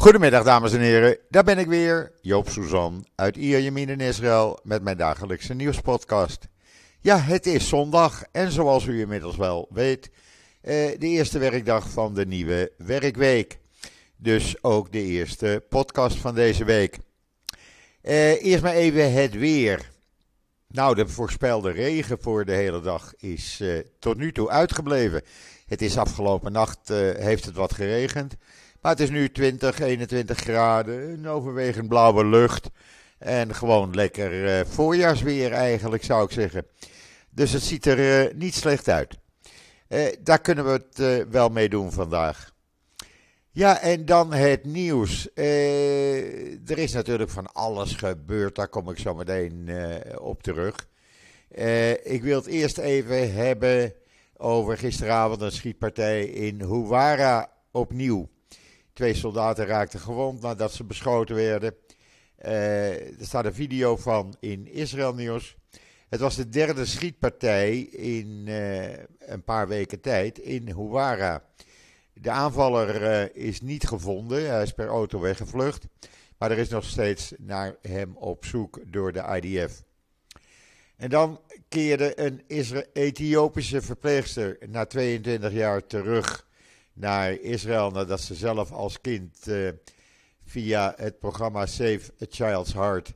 Goedemiddag dames en heren, daar ben ik weer, Joop Suzan uit Ierjemien in Israël met mijn dagelijkse nieuwspodcast. Ja, het is zondag en zoals u inmiddels wel weet, eh, de eerste werkdag van de nieuwe werkweek. Dus ook de eerste podcast van deze week. Eh, eerst maar even het weer. Nou, de voorspelde regen voor de hele dag is eh, tot nu toe uitgebleven. Het is afgelopen nacht, heeft het wat geregend. Maar het is nu 20, 21 graden, een overwegend blauwe lucht. En gewoon lekker uh, voorjaarsweer eigenlijk, zou ik zeggen. Dus het ziet er uh, niet slecht uit. Uh, daar kunnen we het wel mee doen vandaag. Ja, en dan het nieuws. er is natuurlijk van alles gebeurd, daar kom ik zo meteen op terug. ik wil het eerst even hebben over gisteravond een schietpartij in Huwara opnieuw. Twee soldaten raakten gewond nadat ze beschoten werden. Uh, er staat een video van in Israël Nieuws. Het was de derde schietpartij in uh, een paar weken tijd in Huwara. De aanvaller uh, is niet gevonden, hij is per auto weggevlucht. Maar er is nog steeds naar hem op zoek door de IDF. En dan keerde een Ethiopische verpleegster na 22 jaar terug naar Israël nadat ze zelf als kind uh, via het programma Save a Child's Heart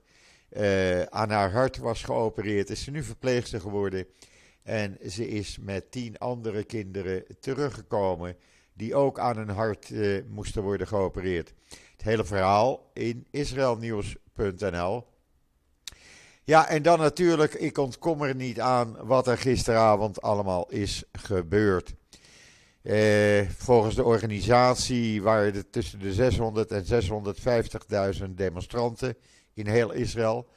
uh, aan haar hart was geopereerd. Is ze nu verpleegster geworden en ze is met tien andere kinderen teruggekomen die ook aan hun hart uh, moesten worden geopereerd. Het hele verhaal in israelnieuws.nl. Ja, en dan natuurlijk, ik ontkom er niet aan wat er gisteravond allemaal is gebeurd. Eh, volgens de organisatie waren er tussen de 600 en 650.000 demonstranten in heel Israël.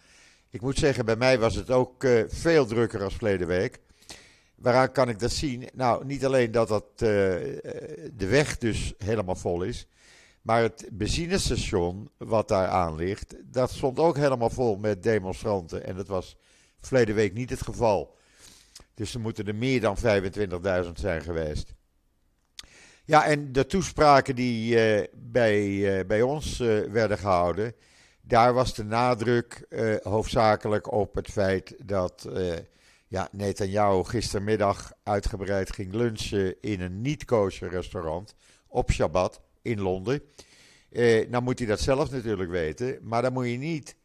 Ik moet zeggen, bij mij was het ook uh, veel drukker als verleden week. Waaraan kan ik dat zien? Nou, niet alleen dat dat, uh, de weg dus helemaal vol is. Maar het benzinestation wat daar aan ligt, dat stond ook helemaal vol met demonstranten. En dat was verleden week niet het geval. Dus er moeten er meer dan 25.000 zijn geweest. Ja, en de toespraken die uh, bij, uh, bij ons uh, werden gehouden, daar was de nadruk hoofdzakelijk op het feit dat ja, Netanyahu gistermiddag uitgebreid ging lunchen in een niet-kosher restaurant op Shabbat in Londen. nou moet hij dat zelf natuurlijk weten, maar dan moet je niet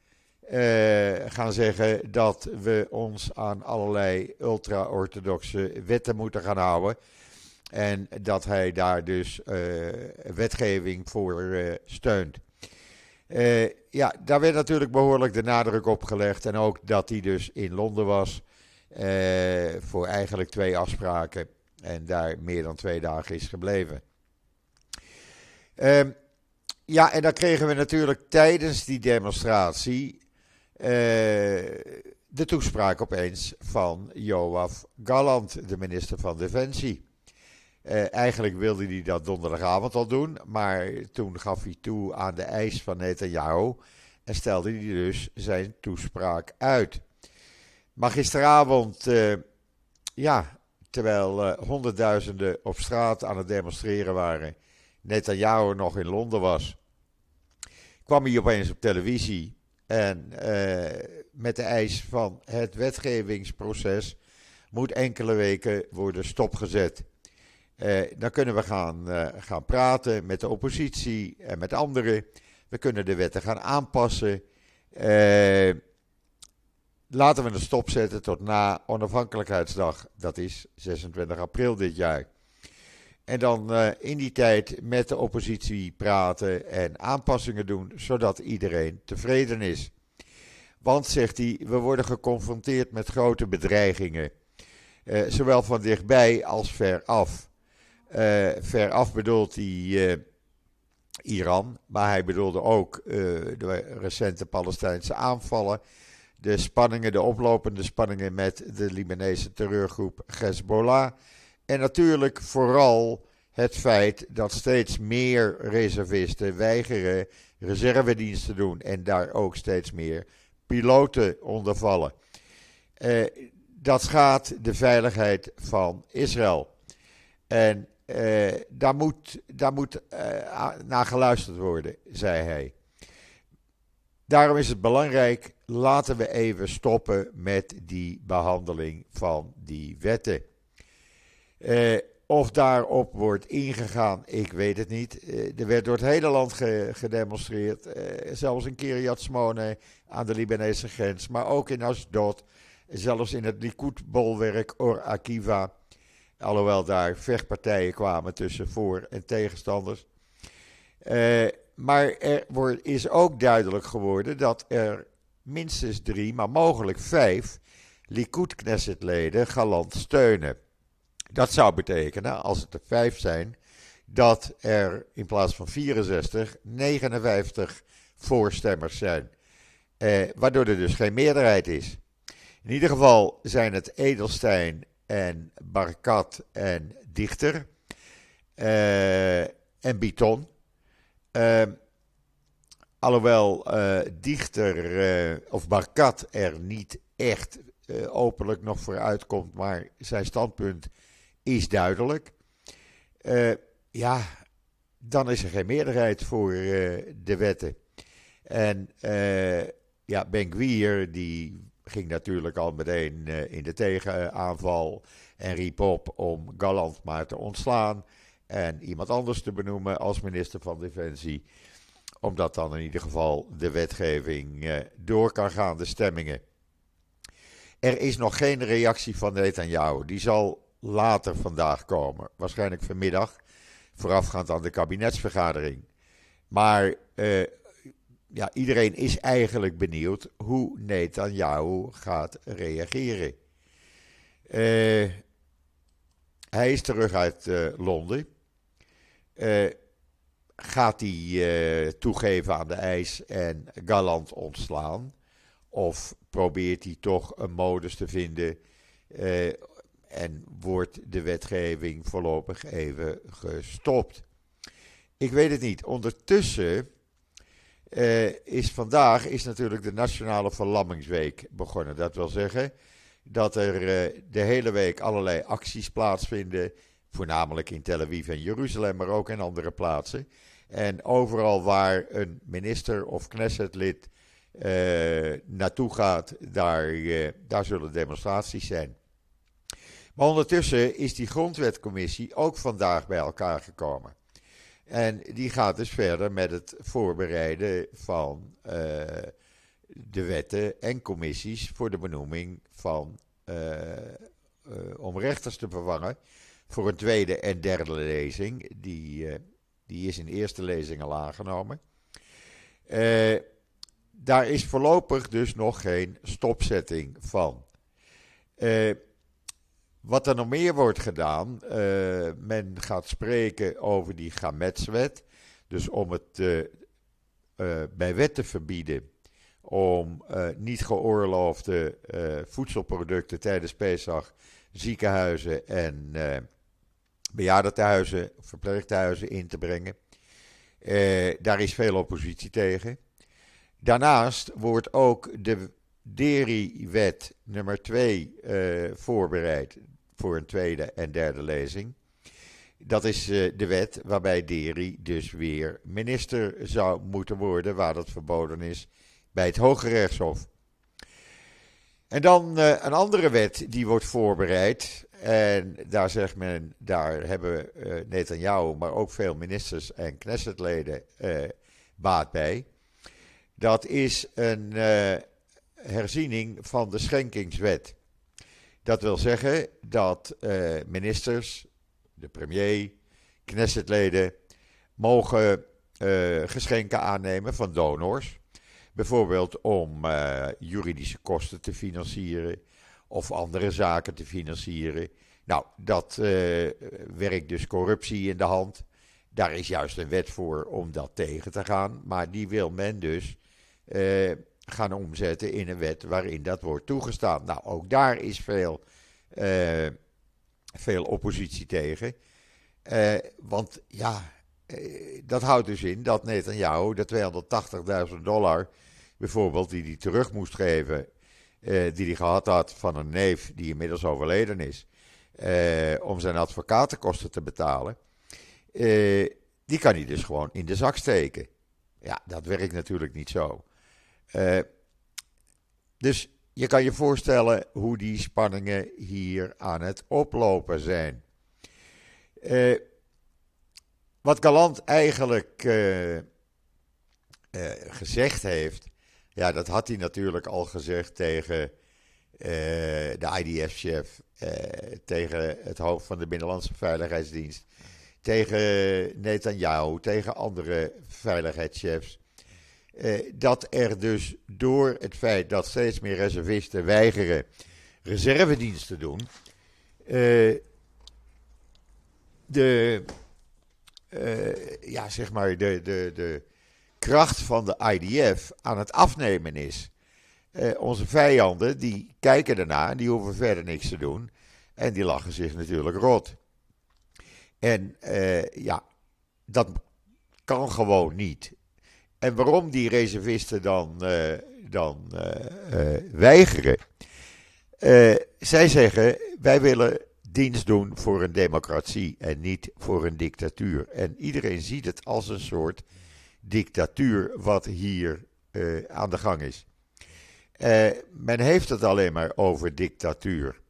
gaan zeggen dat we ons aan allerlei ultra-orthodoxe wetten moeten gaan houden. En dat hij daar dus uh, wetgeving voor uh, steunt. Uh, ja, daar werd natuurlijk behoorlijk de nadruk op gelegd. En ook dat hij dus in Londen was voor eigenlijk twee afspraken. En daar meer dan twee dagen is gebleven. Uh, ja, en dan kregen we natuurlijk tijdens die demonstratie de toespraak opeens van Joaf Galland, de minister van Defensie. Uh, eigenlijk wilde hij dat donderdagavond al doen, maar toen gaf hij toe aan de eis van Netanyahu en stelde hij dus zijn toespraak uit. Maar gisteravond, uh, ja, terwijl uh, honderdduizenden op straat aan het demonstreren waren, Netanyahu nog in Londen was, kwam hij opeens op televisie en met de eis van het wetgevingsproces moet enkele weken worden stopgezet. Uh, dan kunnen we gaan, uh, gaan praten met de oppositie en met anderen. We kunnen de wetten gaan aanpassen. Uh, laten we een stop zetten tot na onafhankelijkheidsdag. Dat is 26 april dit jaar. En dan in die tijd met de oppositie praten en aanpassingen doen, zodat iedereen tevreden is. Want, zegt hij, we worden geconfronteerd met grote bedreigingen. zowel van dichtbij als ver af. Uh, veraf bedoelt hij uh, Iran, maar hij bedoelde ook uh, de recente Palestijnse aanvallen, de spanningen, de oplopende spanningen met de Libanese terreurgroep Hezbollah en natuurlijk vooral het feit dat steeds meer reservisten weigeren reservedienst te doen en daar ook steeds meer piloten onder vallen. dat schaadt de veiligheid van Israël. En daar moet, daar moet naar geluisterd worden, zei hij. Daarom is het belangrijk, laten we even stoppen met die behandeling van die wetten. Uh, of daarop wordt ingegaan, ik weet het niet. Er werd door het hele land gedemonstreerd. Zelfs in Kiryat Smone aan de Libanese grens. Maar ook in Ashdod. Zelfs in het Likud-bolwerk Or Akiva. Alhoewel daar vechtpartijen kwamen tussen voor- en tegenstanders. maar er wordt, is ook duidelijk geworden dat er minstens drie, maar mogelijk vijf Likud-Knesset-leden galant steunen. Dat zou betekenen, als het er vijf zijn, dat er in plaats van 64 59 voorstemmers zijn. Eh, waardoor er dus geen meerderheid is. In ieder geval zijn het Edelstein en Barkat en Dichter eh, en Biton. Uh, alhoewel uh, Dichter uh, of Barkat er niet echt openlijk nog voor uitkomt, maar zijn standpunt is duidelijk. Ja, dan is er geen meerderheid voor de wetten. En ja, Ben die ging natuurlijk al meteen in de tegenaanval en riep op om Galant maar te ontslaan en iemand anders te benoemen als minister van Defensie. Omdat dan in ieder geval de wetgeving door kan gaan, de stemmingen. Er is nog geen reactie van Netanyahu. Die zal later vandaag komen. Waarschijnlijk vanmiddag, voorafgaand aan de kabinetsvergadering. Maar uh, ja, iedereen is eigenlijk benieuwd hoe Netanyahu gaat reageren. Uh, hij is terug uit uh, Londen. gaat hij toegeven aan de eis en galant ontslaan? Of probeert hij toch een modus te vinden en wordt de wetgeving voorlopig even gestopt. Ik weet het niet. Ondertussen uh, is vandaag is natuurlijk de Nationale Verlammingsweek begonnen. Dat wil zeggen dat er uh, de hele week allerlei acties plaatsvinden. Voornamelijk in Tel Aviv en Jeruzalem, maar ook in andere plaatsen. En overal waar een minister of Knessetlid uh, naartoe gaat, daar, daar zullen demonstraties zijn. Maar ondertussen is die grondwetcommissie ook vandaag bij elkaar gekomen. En die gaat dus verder met het voorbereiden van uh, de wetten en commissies voor de benoeming van uh, uh, om rechters te vervangen voor een tweede en derde lezing. Die, die is in eerste lezing al aangenomen. daar is voorlopig dus nog geen stopzetting van. Wat er nog meer wordt gedaan, uh, men gaat spreken over die Gametswet. Dus om het uh, uh, bij wet te verbieden om niet geoorloofde voedselproducten tijdens Pesach, ziekenhuizen en bejaardentehuizen, verpleeghuizen in te brengen. daar is veel oppositie tegen. Daarnaast wordt ook de Deri-wet nummer 2 voorbereid voor een tweede en derde lezing. Dat is uh, de wet waarbij Deri dus weer minister zou moeten worden, waar dat verboden is, bij het Hoge Rechtshof. En dan uh, een andere wet die wordt voorbereid. En daar zegt men, daar hebben uh, Netanyahu, maar ook veel ministers en Knessetleden baat bij. Dat is een herziening van de schenkingswet. Dat wil zeggen dat uh, ministers, de premier, Knessetleden mogen uh, geschenken aannemen van donors. Bijvoorbeeld om uh, juridische kosten te financieren of andere zaken te financieren. Nou, dat werkt dus corruptie in de hand. Daar is juist een wet voor om dat tegen te gaan. Maar die wil men dus gaan omzetten in een wet waarin dat wordt toegestaan. Nou, ook daar is veel, uh, veel oppositie tegen. Uh, want ja, uh, dat houdt dus in dat Netanyahu de 280.000 dollar, bijvoorbeeld, die hij terug moest geven, die hij gehad had van een neef die inmiddels overleden is, om zijn advocatenkosten te betalen. die kan hij dus gewoon in de zak steken. Ja, dat werkt natuurlijk niet zo. Dus je kan je voorstellen hoe die spanningen hier aan het oplopen zijn. Uh, wat Galant eigenlijk uh, gezegd heeft, ja, dat had hij natuurlijk al gezegd tegen de IDF-chef, tegen het hoofd van de Binnenlandse Veiligheidsdienst, tegen Netanyahu, tegen andere veiligheidschefs. Dat er dus door het feit dat steeds meer reservisten weigeren reservedienst te doen, de uh, ja, zeg maar de, de, de kracht van de IDF aan het afnemen is. Uh, onze vijanden die kijken ernaar, die hoeven verder niks te doen. En die lachen zich natuurlijk rot. En uh, ja, dat kan gewoon niet. En waarom die reservisten dan, dan weigeren? zij zeggen: wij willen dienst doen voor een democratie en niet voor een dictatuur. En iedereen ziet het als een soort dictatuur wat hier aan de gang is. Men heeft het alleen maar over dictatuur.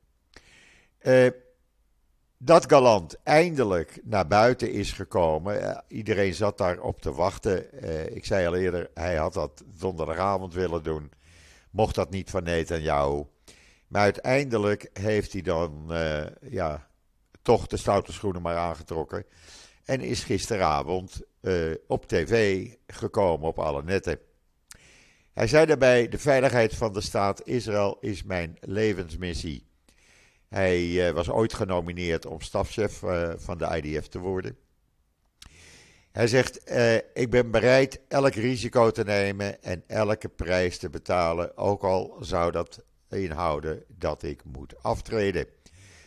Dat Galant eindelijk naar buiten is gekomen. iedereen zat daarop te wachten. ik zei al eerder, hij had dat donderdagavond willen doen. Mocht dat niet van Netanyahu. Maar uiteindelijk heeft hij dan uh, ja, toch de stoute schoenen maar aangetrokken. En is gisteravond op tv gekomen op alle netten. Hij zei daarbij: De veiligheid van de staat Israël is mijn levensmissie. Hij uh, was ooit genomineerd om stafchef van de IDF te worden. Hij zegt: Ik ben bereid elk risico te nemen en elke prijs te betalen, ook al zou dat inhouden dat ik moet aftreden.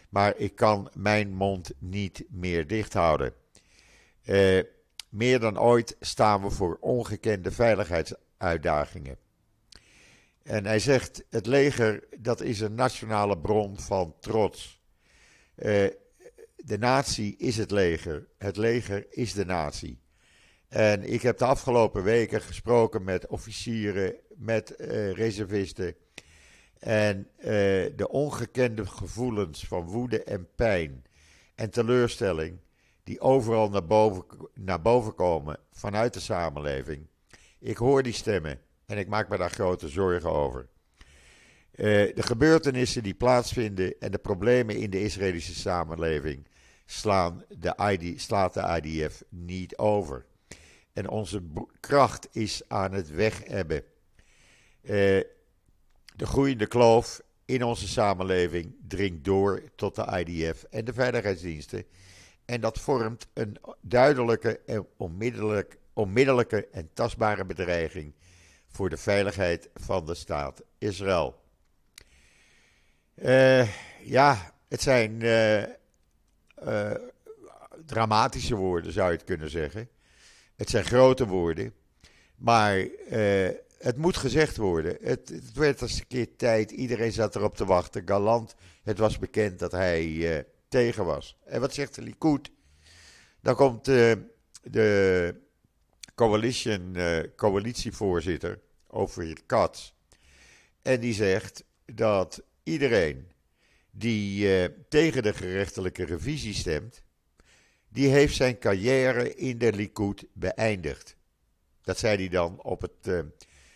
Maar ik kan mijn mond niet meer dicht houden. Meer dan ooit staan we voor ongekende veiligheidsuitdagingen. En hij zegt: het leger dat is een nationale bron van trots. Uh, de natie is het leger. Het leger is de natie. En ik heb de afgelopen weken gesproken met officieren, met uh, reservisten, en uh, de ongekende gevoelens van woede en pijn en teleurstelling, die overal naar boven, naar boven komen vanuit de samenleving. Ik hoor die stemmen en ik maak me daar grote zorgen over. Uh, de gebeurtenissen die plaatsvinden en de problemen in de Israëlische samenleving slaan de slaat de IDF niet over. En onze kracht is aan het weghebben. Uh, de groeiende kloof in onze samenleving dringt door tot de IDF en de veiligheidsdiensten. En dat vormt een duidelijke en onmiddellijk, onmiddellijke en tastbare bedreiging voor de veiligheid van de staat Israël. Uh, ja, het zijn uh, uh, dramatische woorden, zou je het kunnen zeggen. Het zijn grote woorden. Maar het moet gezegd worden. Het, het, werd als een keer tijd. Iedereen zat erop te wachten. Galant, het was bekend dat hij tegen was. En wat zegt de Likud? Dan komt de coalition, coalitievoorzitter, over Katz. En die zegt dat iedereen die tegen de gerechtelijke revisie stemt, die heeft zijn carrière in de Likud beëindigd. Dat zei hij dan op het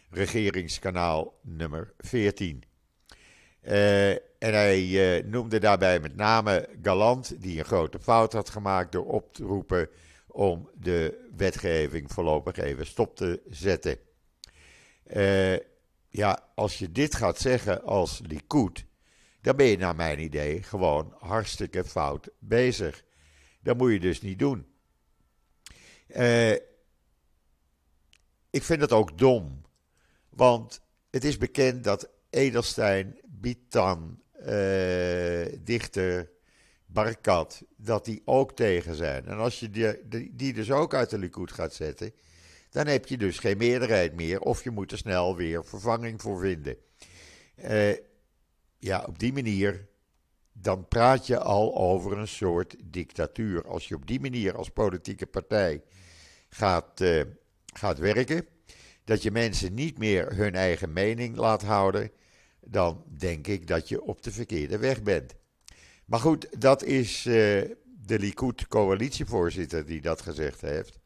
regeringskanaal nummer 14. Uh, eh, en hij noemde daarbij met name Galant, die een grote fout had gemaakt door op te roepen om de wetgeving voorlopig even stop te zetten. Uh, ja, als je dit gaat zeggen als Likud, dan ben je naar mijn idee gewoon hartstikke fout bezig. Dat moet je dus niet doen. ik vind het ook dom want het is bekend dat Edelstein, Bitan, uh, Dichter, Barkat, dat die ook tegen zijn. En als je die, die dus ook uit de Likud gaat zetten, dan heb je dus geen meerderheid meer. Of je moet er snel weer vervanging voor vinden. Uh, ja, op die manier dan praat je al over een soort dictatuur. Als je op die manier als politieke partij gaat, uh, gaat werken, dat je mensen niet meer hun eigen mening laat houden, dan denk ik dat je op de verkeerde weg bent. Maar goed, dat is uh, de Likud-coalitievoorzitter die dat gezegd heeft.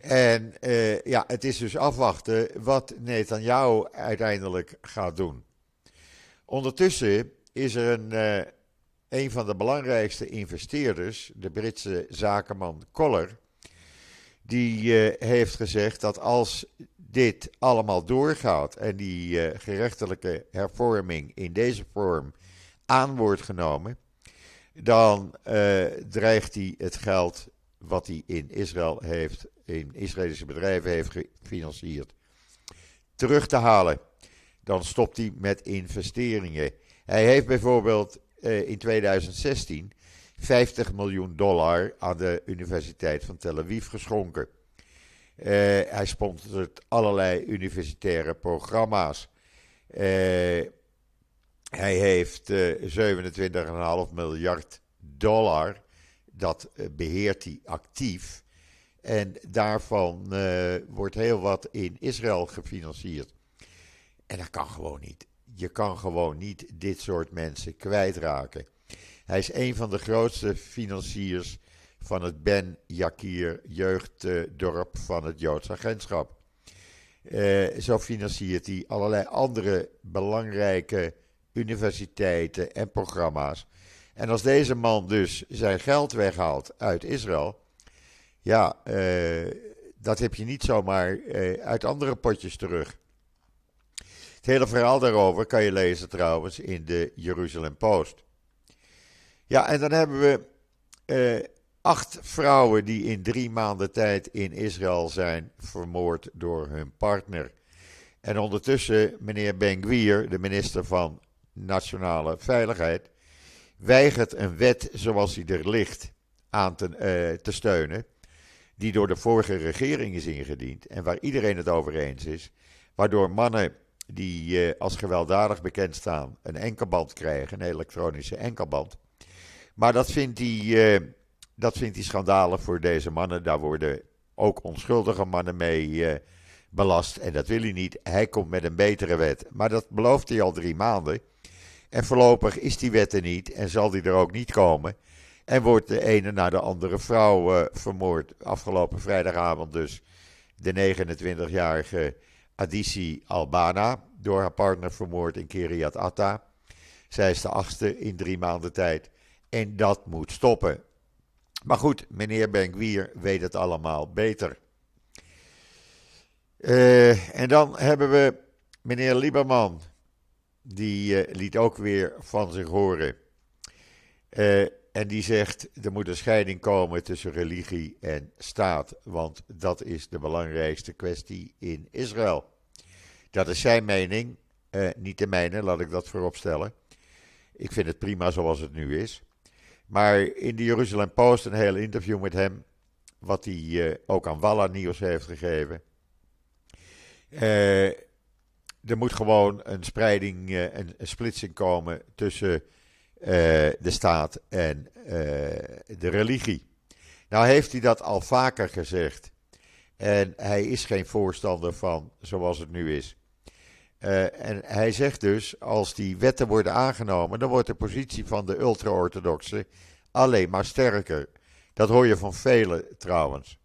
En uh, ja, het is dus afwachten wat Netanyahu uiteindelijk gaat doen. Ondertussen is er een, uh, een van de belangrijkste investeerders, de Britse zakenman Koller, die uh, heeft gezegd dat als dit allemaal doorgaat en die gerechtelijke hervorming in deze vorm aan wordt genomen, dan dreigt hij het geld wat hij in Israël heeft, in Israëlische bedrijven heeft gefinancierd, terug te halen. Dan stopt hij met investeringen. Hij heeft bijvoorbeeld eh, in 2016 50 miljoen dollar aan de Universiteit van Tel Aviv geschonken. Uh, hij sponsort allerlei universitaire programma's. Uh, hij heeft uh, 27,5 miljard dollar dat eh, beheert hij actief. En daarvan uh, wordt heel wat in Israël gefinancierd. En dat kan gewoon niet. Je kan gewoon niet dit soort mensen kwijtraken. Hij is een van de grootste financiers van het Ben Yakir jeugddorp van het Joods agentschap. Uh, zo financiert hij allerlei andere belangrijke universiteiten en programma's. En als deze man dus zijn geld weghaalt uit Israël, ja, uh, dat heb je niet zomaar uh, uit andere potjes terug. Het hele verhaal daarover kan je lezen trouwens in de Jeruzalem Post. Ja, en dan hebben we uh, acht vrouwen die in drie maanden tijd in Israël zijn vermoord door hun partner. En ondertussen meneer Ben Gvir, de minister van Nationale Veiligheid, weigert een wet zoals die er ligt aan te, te steunen, die door de vorige regering is ingediend en waar iedereen het over eens is, waardoor mannen die uh, als gewelddadig bekend staan een enkelband krijgen, een elektronische enkelband. Maar dat vindt hij, uh, dat vindt hij schandalig voor deze mannen. Daar worden ook onschuldige mannen mee belast en dat wil hij niet. Hij komt met een betere wet. Maar dat belooft hij al drie maanden. En voorlopig is die wet er niet en zal die er ook niet komen. En wordt de ene naar de andere vrouw uh, vermoord. Afgelopen vrijdagavond dus de 29-jarige Adisi Albana door haar partner vermoord in Kiryat Atta. Zij is de achtste in drie maanden tijd. En dat moet stoppen. Maar goed, meneer Benkwier weet het allemaal beter. Uh, en dan hebben we meneer Lieberman die uh, liet ook weer van zich horen. Uh, en die zegt, er moet een scheiding komen tussen religie en staat, want dat is de belangrijkste kwestie in Israël. Dat is zijn mening, uh, niet de mijne, laat ik dat vooropstellen. Ik vind het prima zoals het nu is. Maar in de Jeruzalem Post een heel interview met hem, wat hij ook aan Walla Nieuws heeft gegeven er moet gewoon een spreiding, uh, een, een, splitsing komen tussen de staat en uh, de religie. Nou heeft hij dat al vaker gezegd. En hij is geen voorstander van zoals het nu is. en hij zegt dus, als die wetten worden aangenomen, dan wordt de positie van de ultra-orthodoxen alleen maar sterker. Dat hoor je van velen trouwens.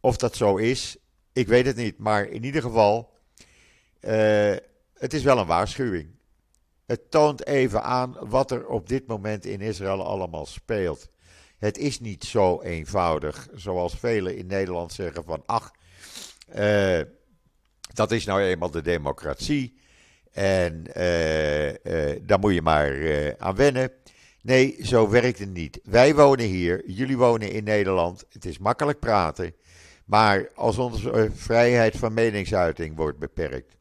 of dat zo is, ik weet het niet. Maar in ieder geval, het is wel een waarschuwing. Het toont even aan wat er op dit moment in Israël allemaal speelt. Het is niet zo eenvoudig, zoals velen in Nederland zeggen van ach, uh, dat is nou eenmaal de democratie en uh, daar moet je maar aan wennen. Nee, zo werkt het niet. Wij wonen hier, jullie wonen in Nederland. Het is makkelijk praten. Maar als onze vrijheid van meningsuiting wordt beperkt,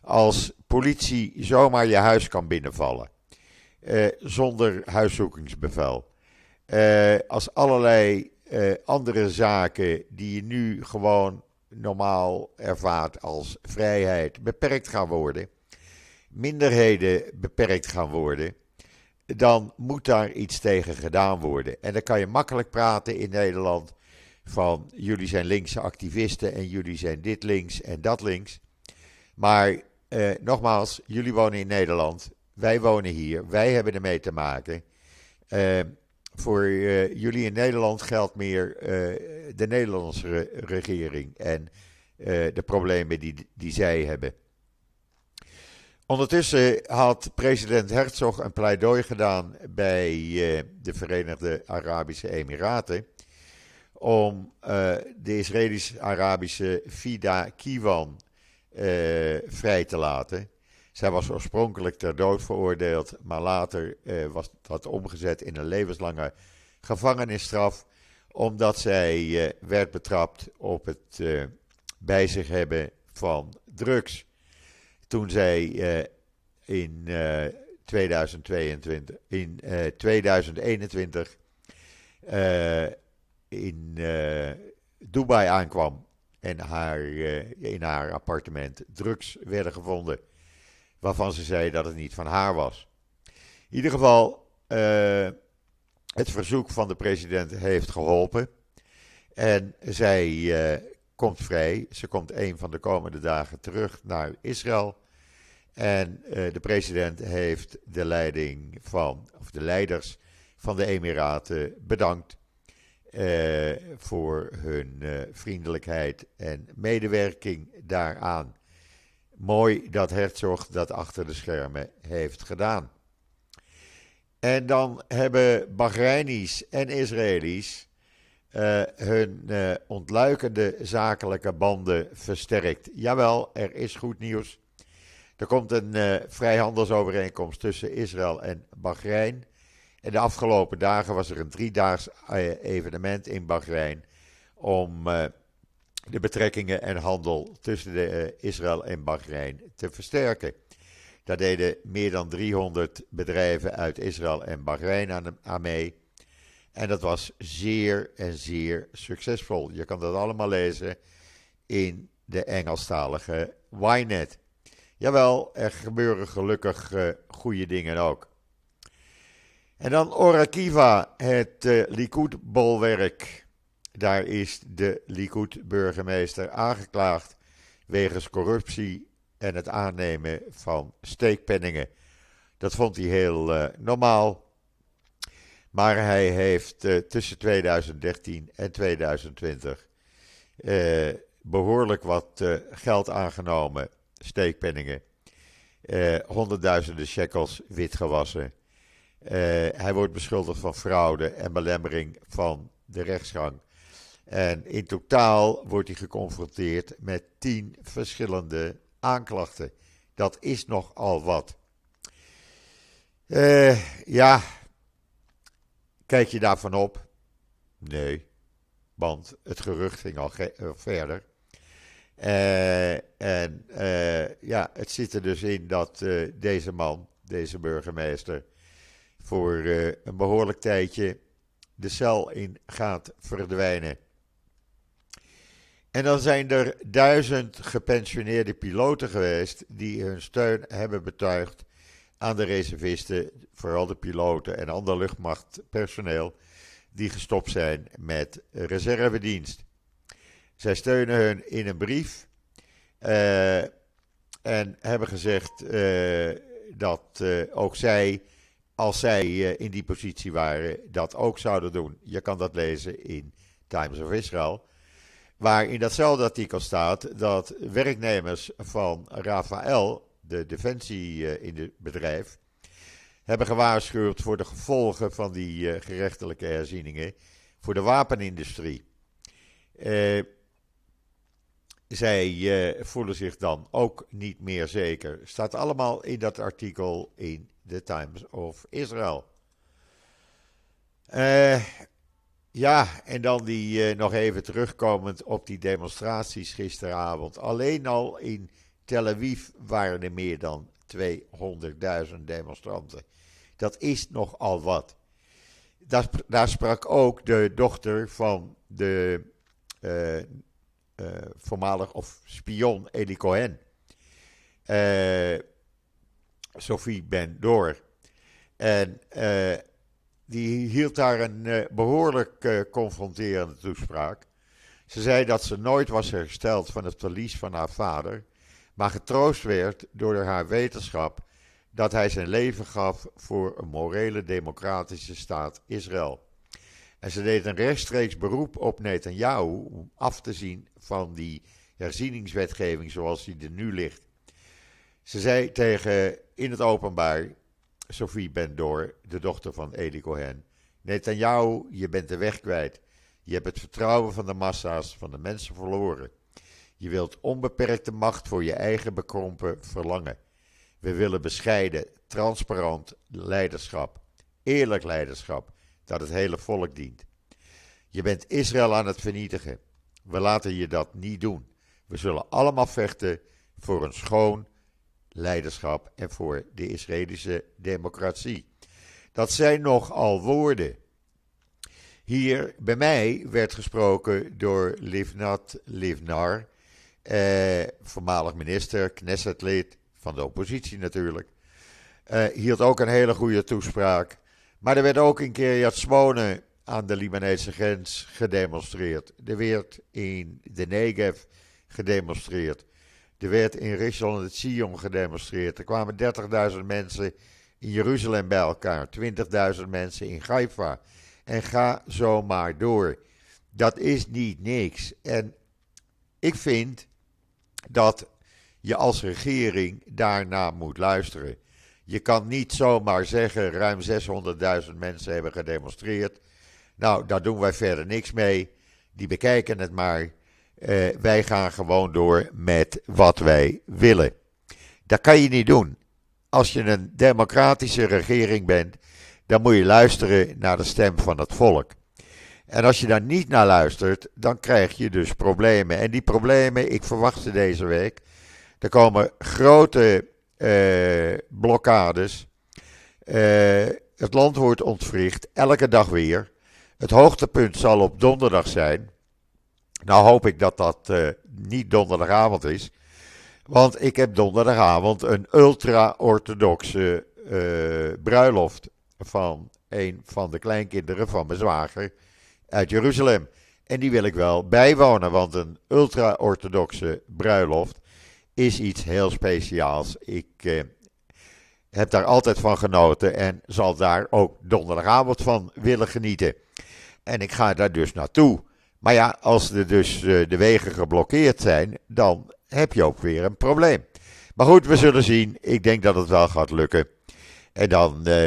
als politie zomaar je huis kan binnenvallen. Uh, zonder huiszoekingsbevel. Uh, als allerlei uh, andere zaken die je nu gewoon normaal ervaart als vrijheid beperkt gaan worden. minderheden beperkt gaan worden, dan moet daar iets tegen gedaan worden. En dan kan je makkelijk praten in Nederland van jullie zijn linkse activisten en jullie zijn dit links en dat links. Maar eh, nogmaals, jullie wonen in Nederland, wij wonen hier, wij hebben ermee te maken. Uh, voor uh, jullie in Nederland geldt meer de Nederlandse regering en de problemen die, die zij hebben. Ondertussen had president Herzog een pleidooi gedaan bij de Verenigde Arabische Emiraten om de Israëlisch-Arabische Fida Kiwan vrij te laten. Zij was oorspronkelijk ter dood veroordeeld, maar later eh, was dat omgezet in een levenslange gevangenisstraf, omdat zij eh, werd betrapt op het eh, bij zich hebben van drugs. Toen zij eh, in 2022, eh, in 2021 eh, in Dubai aankwam en haar, in haar appartement drugs werden gevonden waarvan ze zei dat het niet van haar was. In ieder geval, uh, het verzoek van de president heeft geholpen. En zij uh, komt vrij. Ze komt een van de komende dagen terug naar Israël. En de president heeft de leiding van, of de leiders van de Emiraten bedankt. Voor hun vriendelijkheid en medewerking daaraan mooi dat Herzog dat achter de schermen heeft gedaan. En dan hebben Bahrainis en Israëli's uh, hun ontluikende zakelijke banden versterkt. Jawel, er is goed nieuws. Er komt een vrijhandelsovereenkomst tussen Israël en Bahrein. En de afgelopen dagen was er een driedaags evenement in Bahrein om de betrekkingen en handel tussen de, uh, Israël en Bahrein te versterken. Daar deden meer dan 300 bedrijven uit Israël en Bahrein aan, aan mee. En dat was zeer en zeer succesvol. Je kan dat allemaal lezen in de Engelstalige Ynet. Jawel, er gebeuren gelukkig goede dingen ook. En dan Orakiva, het uh, Likud-bolwerk. Daar is de Likud-burgemeester aangeklaagd wegens corruptie en het aannemen van steekpenningen. Dat vond hij heel uh, normaal. Maar hij heeft uh, tussen 2013 en 2020 uh, eh, behoorlijk wat geld aangenomen, steekpenningen. honderdduizenden shekels witgewassen. Hij wordt beschuldigd van fraude en belemmering van de rechtsgang. En in totaal wordt hij geconfronteerd met tien verschillende aanklachten. Dat is nogal wat. Uh, ja, kijk je daarvan op? Nee, want het gerucht ging al eh, verder. En ja, het zit er dus in dat deze man, deze burgemeester, voor een behoorlijk tijdje de cel in gaat verdwijnen. En dan zijn er duizend gepensioneerde piloten geweest die hun steun hebben betuigd aan de reservisten, vooral de piloten en ander luchtmachtpersoneel, die gestopt zijn met reservedienst. Zij steunen hun in een brief uh, en hebben gezegd uh, dat ook zij, als zij in die positie waren, dat ook zouden doen. Je kan dat lezen in Times of Israel. Waar in datzelfde artikel staat dat werknemers van Rafael, de defensie in het bedrijf, hebben gewaarschuwd voor de gevolgen van die uh, gerechtelijke herzieningen voor de wapenindustrie. Zij voelen zich dan ook niet meer zeker. Staat allemaal in dat artikel in The Times of Israel. Ja, en dan die uh, nog even terugkomend op die demonstraties gisteravond. Alleen al in Tel Aviv waren er meer dan 200.000 demonstranten. Dat is nogal wat. Daar, daar, sprak ook de dochter van de uh, uh, voormalig of spion Eli Cohen. Sophie Ben Door. En die hield daar een behoorlijk confronterende toespraak. Ze zei dat ze nooit was hersteld van het verlies van haar vader, maar getroost werd door haar wetenschap dat hij zijn leven gaf voor een morele democratische staat Israël. En ze deed een rechtstreeks beroep op Netanyahu om af te zien van die herzieningswetgeving zoals die er nu ligt. Ze zei tegen in het openbaar Sophie Bendor, de dochter van Eli Cohen, Netanyahu, je bent de weg kwijt. Je hebt het vertrouwen van de massa's, van de mensen verloren. Je wilt onbeperkte macht voor je eigen bekrompen verlangen. We willen bescheiden, transparant leiderschap, eerlijk leiderschap, dat het hele volk dient. Je bent Israël aan het vernietigen. We laten je dat niet doen. We zullen allemaal vechten voor een schoon leiderschap en voor de Israëlische democratie. Dat zijn nogal woorden. Hier bij mij werd gesproken door Livnat Livnar, eh, voormalig minister, Knessetlid van de oppositie natuurlijk. Uh, hield ook een hele goede toespraak. Maar er werd ook in Kiryat Smone aan de Libanese grens gedemonstreerd. Er werd in de Negev gedemonstreerd. Er werd in Rishon het Sion gedemonstreerd. Er kwamen 30.000 mensen in Jeruzalem bij elkaar. 20.000 mensen in Haifa. En ga zo maar door. Dat is niet niks. En ik vind dat je als regering daarna moet luisteren. Je kan niet zomaar zeggen: ruim 600.000 mensen hebben gedemonstreerd. Nou, daar doen wij verder niks mee. Die bekijken het maar. Uh, wij gaan gewoon door met wat wij willen. Dat kan je niet doen. Als je een democratische regering bent, dan moet je luisteren naar de stem van het volk. En als je daar niet naar luistert, dan krijg je dus problemen. En die problemen, ik verwacht ze deze week. Er komen grote uh, blokkades. Uh, het land wordt ontwricht, elke dag weer. Het hoogtepunt zal op donderdag zijn. Nou hoop ik dat dat uh, niet donderdagavond is. Want ik heb donderdagavond een ultra-orthodoxe bruiloft van een van de kleinkinderen van mijn zwager uit Jeruzalem. En die wil ik wel bijwonen, want een ultra-orthodoxe bruiloft is iets heel speciaals. Ik eh, heb daar altijd van genoten en zal daar ook donderdagavond van willen genieten. En ik ga daar dus naartoe. Maar ja, als er dus eh, de wegen geblokkeerd zijn, dan heb je ook weer een probleem. Maar goed, we zullen zien. Ik denk dat het wel gaat lukken. En dan eh,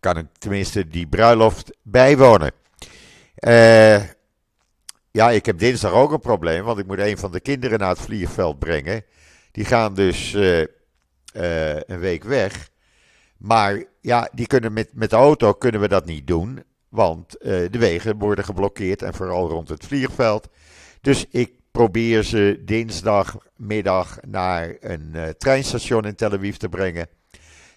kan ik tenminste die bruiloft bijwonen. Eh ja, ik heb dinsdag ook een probleem, want ik moet een van de kinderen naar het vliegveld brengen. Die gaan dus uh, uh, een week weg. Maar ja, die kunnen met, met de auto kunnen we dat niet doen, want uh, de wegen worden geblokkeerd en vooral rond het vliegveld. Dus ik probeer ze dinsdagmiddag naar een treinstation in Tel Aviv te brengen.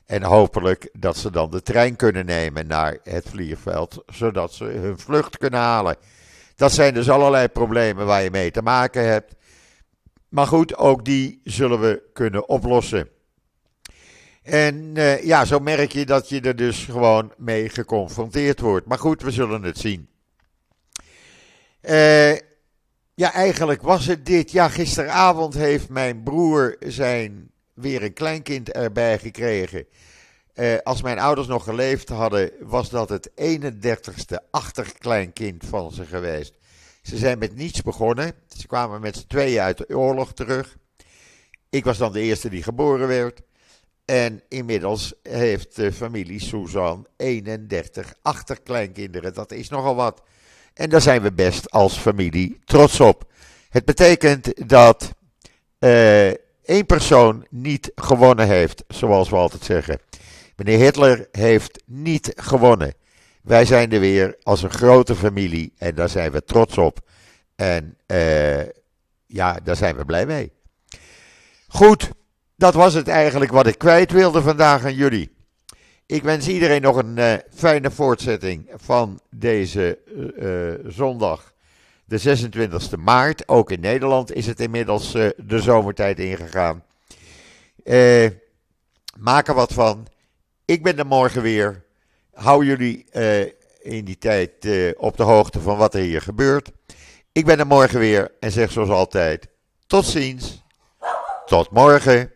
En hopelijk dat ze dan de trein kunnen nemen naar het vliegveld, zodat ze hun vlucht kunnen halen. Dat zijn dus allerlei problemen waar je mee te maken hebt. Maar goed, ook die zullen we kunnen oplossen. En uh, ja, zo merk je dat je er dus gewoon mee geconfronteerd wordt. Maar goed, we zullen het zien. Uh, ja, eigenlijk was het dit. Ja, gisteravond heeft mijn broer zijn weer een kleinkind erbij gekregen. Uh, als mijn ouders nog geleefd hadden, was dat het 31ste achterkleinkind van ze geweest. Ze zijn met niets begonnen. Ze kwamen met z'n tweeën uit de oorlog terug. Ik was dan de eerste die geboren werd. En inmiddels heeft de familie Suzanne 31 achterkleinkinderen. Dat is nogal wat. En daar zijn we best als familie trots op. Het betekent dat uh, één persoon niet gewonnen heeft, zoals we altijd zeggen. Meneer Hitler heeft niet gewonnen. Wij zijn er weer als een grote familie en daar zijn we trots op. En uh, ja, daar zijn we blij mee. Goed, dat was het eigenlijk wat ik kwijt wilde vandaag aan jullie. Ik wens iedereen nog een uh, fijne voortzetting van deze uh, zondag, de 26e maart. Ook in Nederland is het inmiddels de zomertijd ingegaan. Maak er wat van. Ik ben er morgen weer. Hou jullie in die tijd op de hoogte van wat er hier gebeurt. Ik ben er morgen weer en zeg zoals altijd: tot ziens. Tot morgen.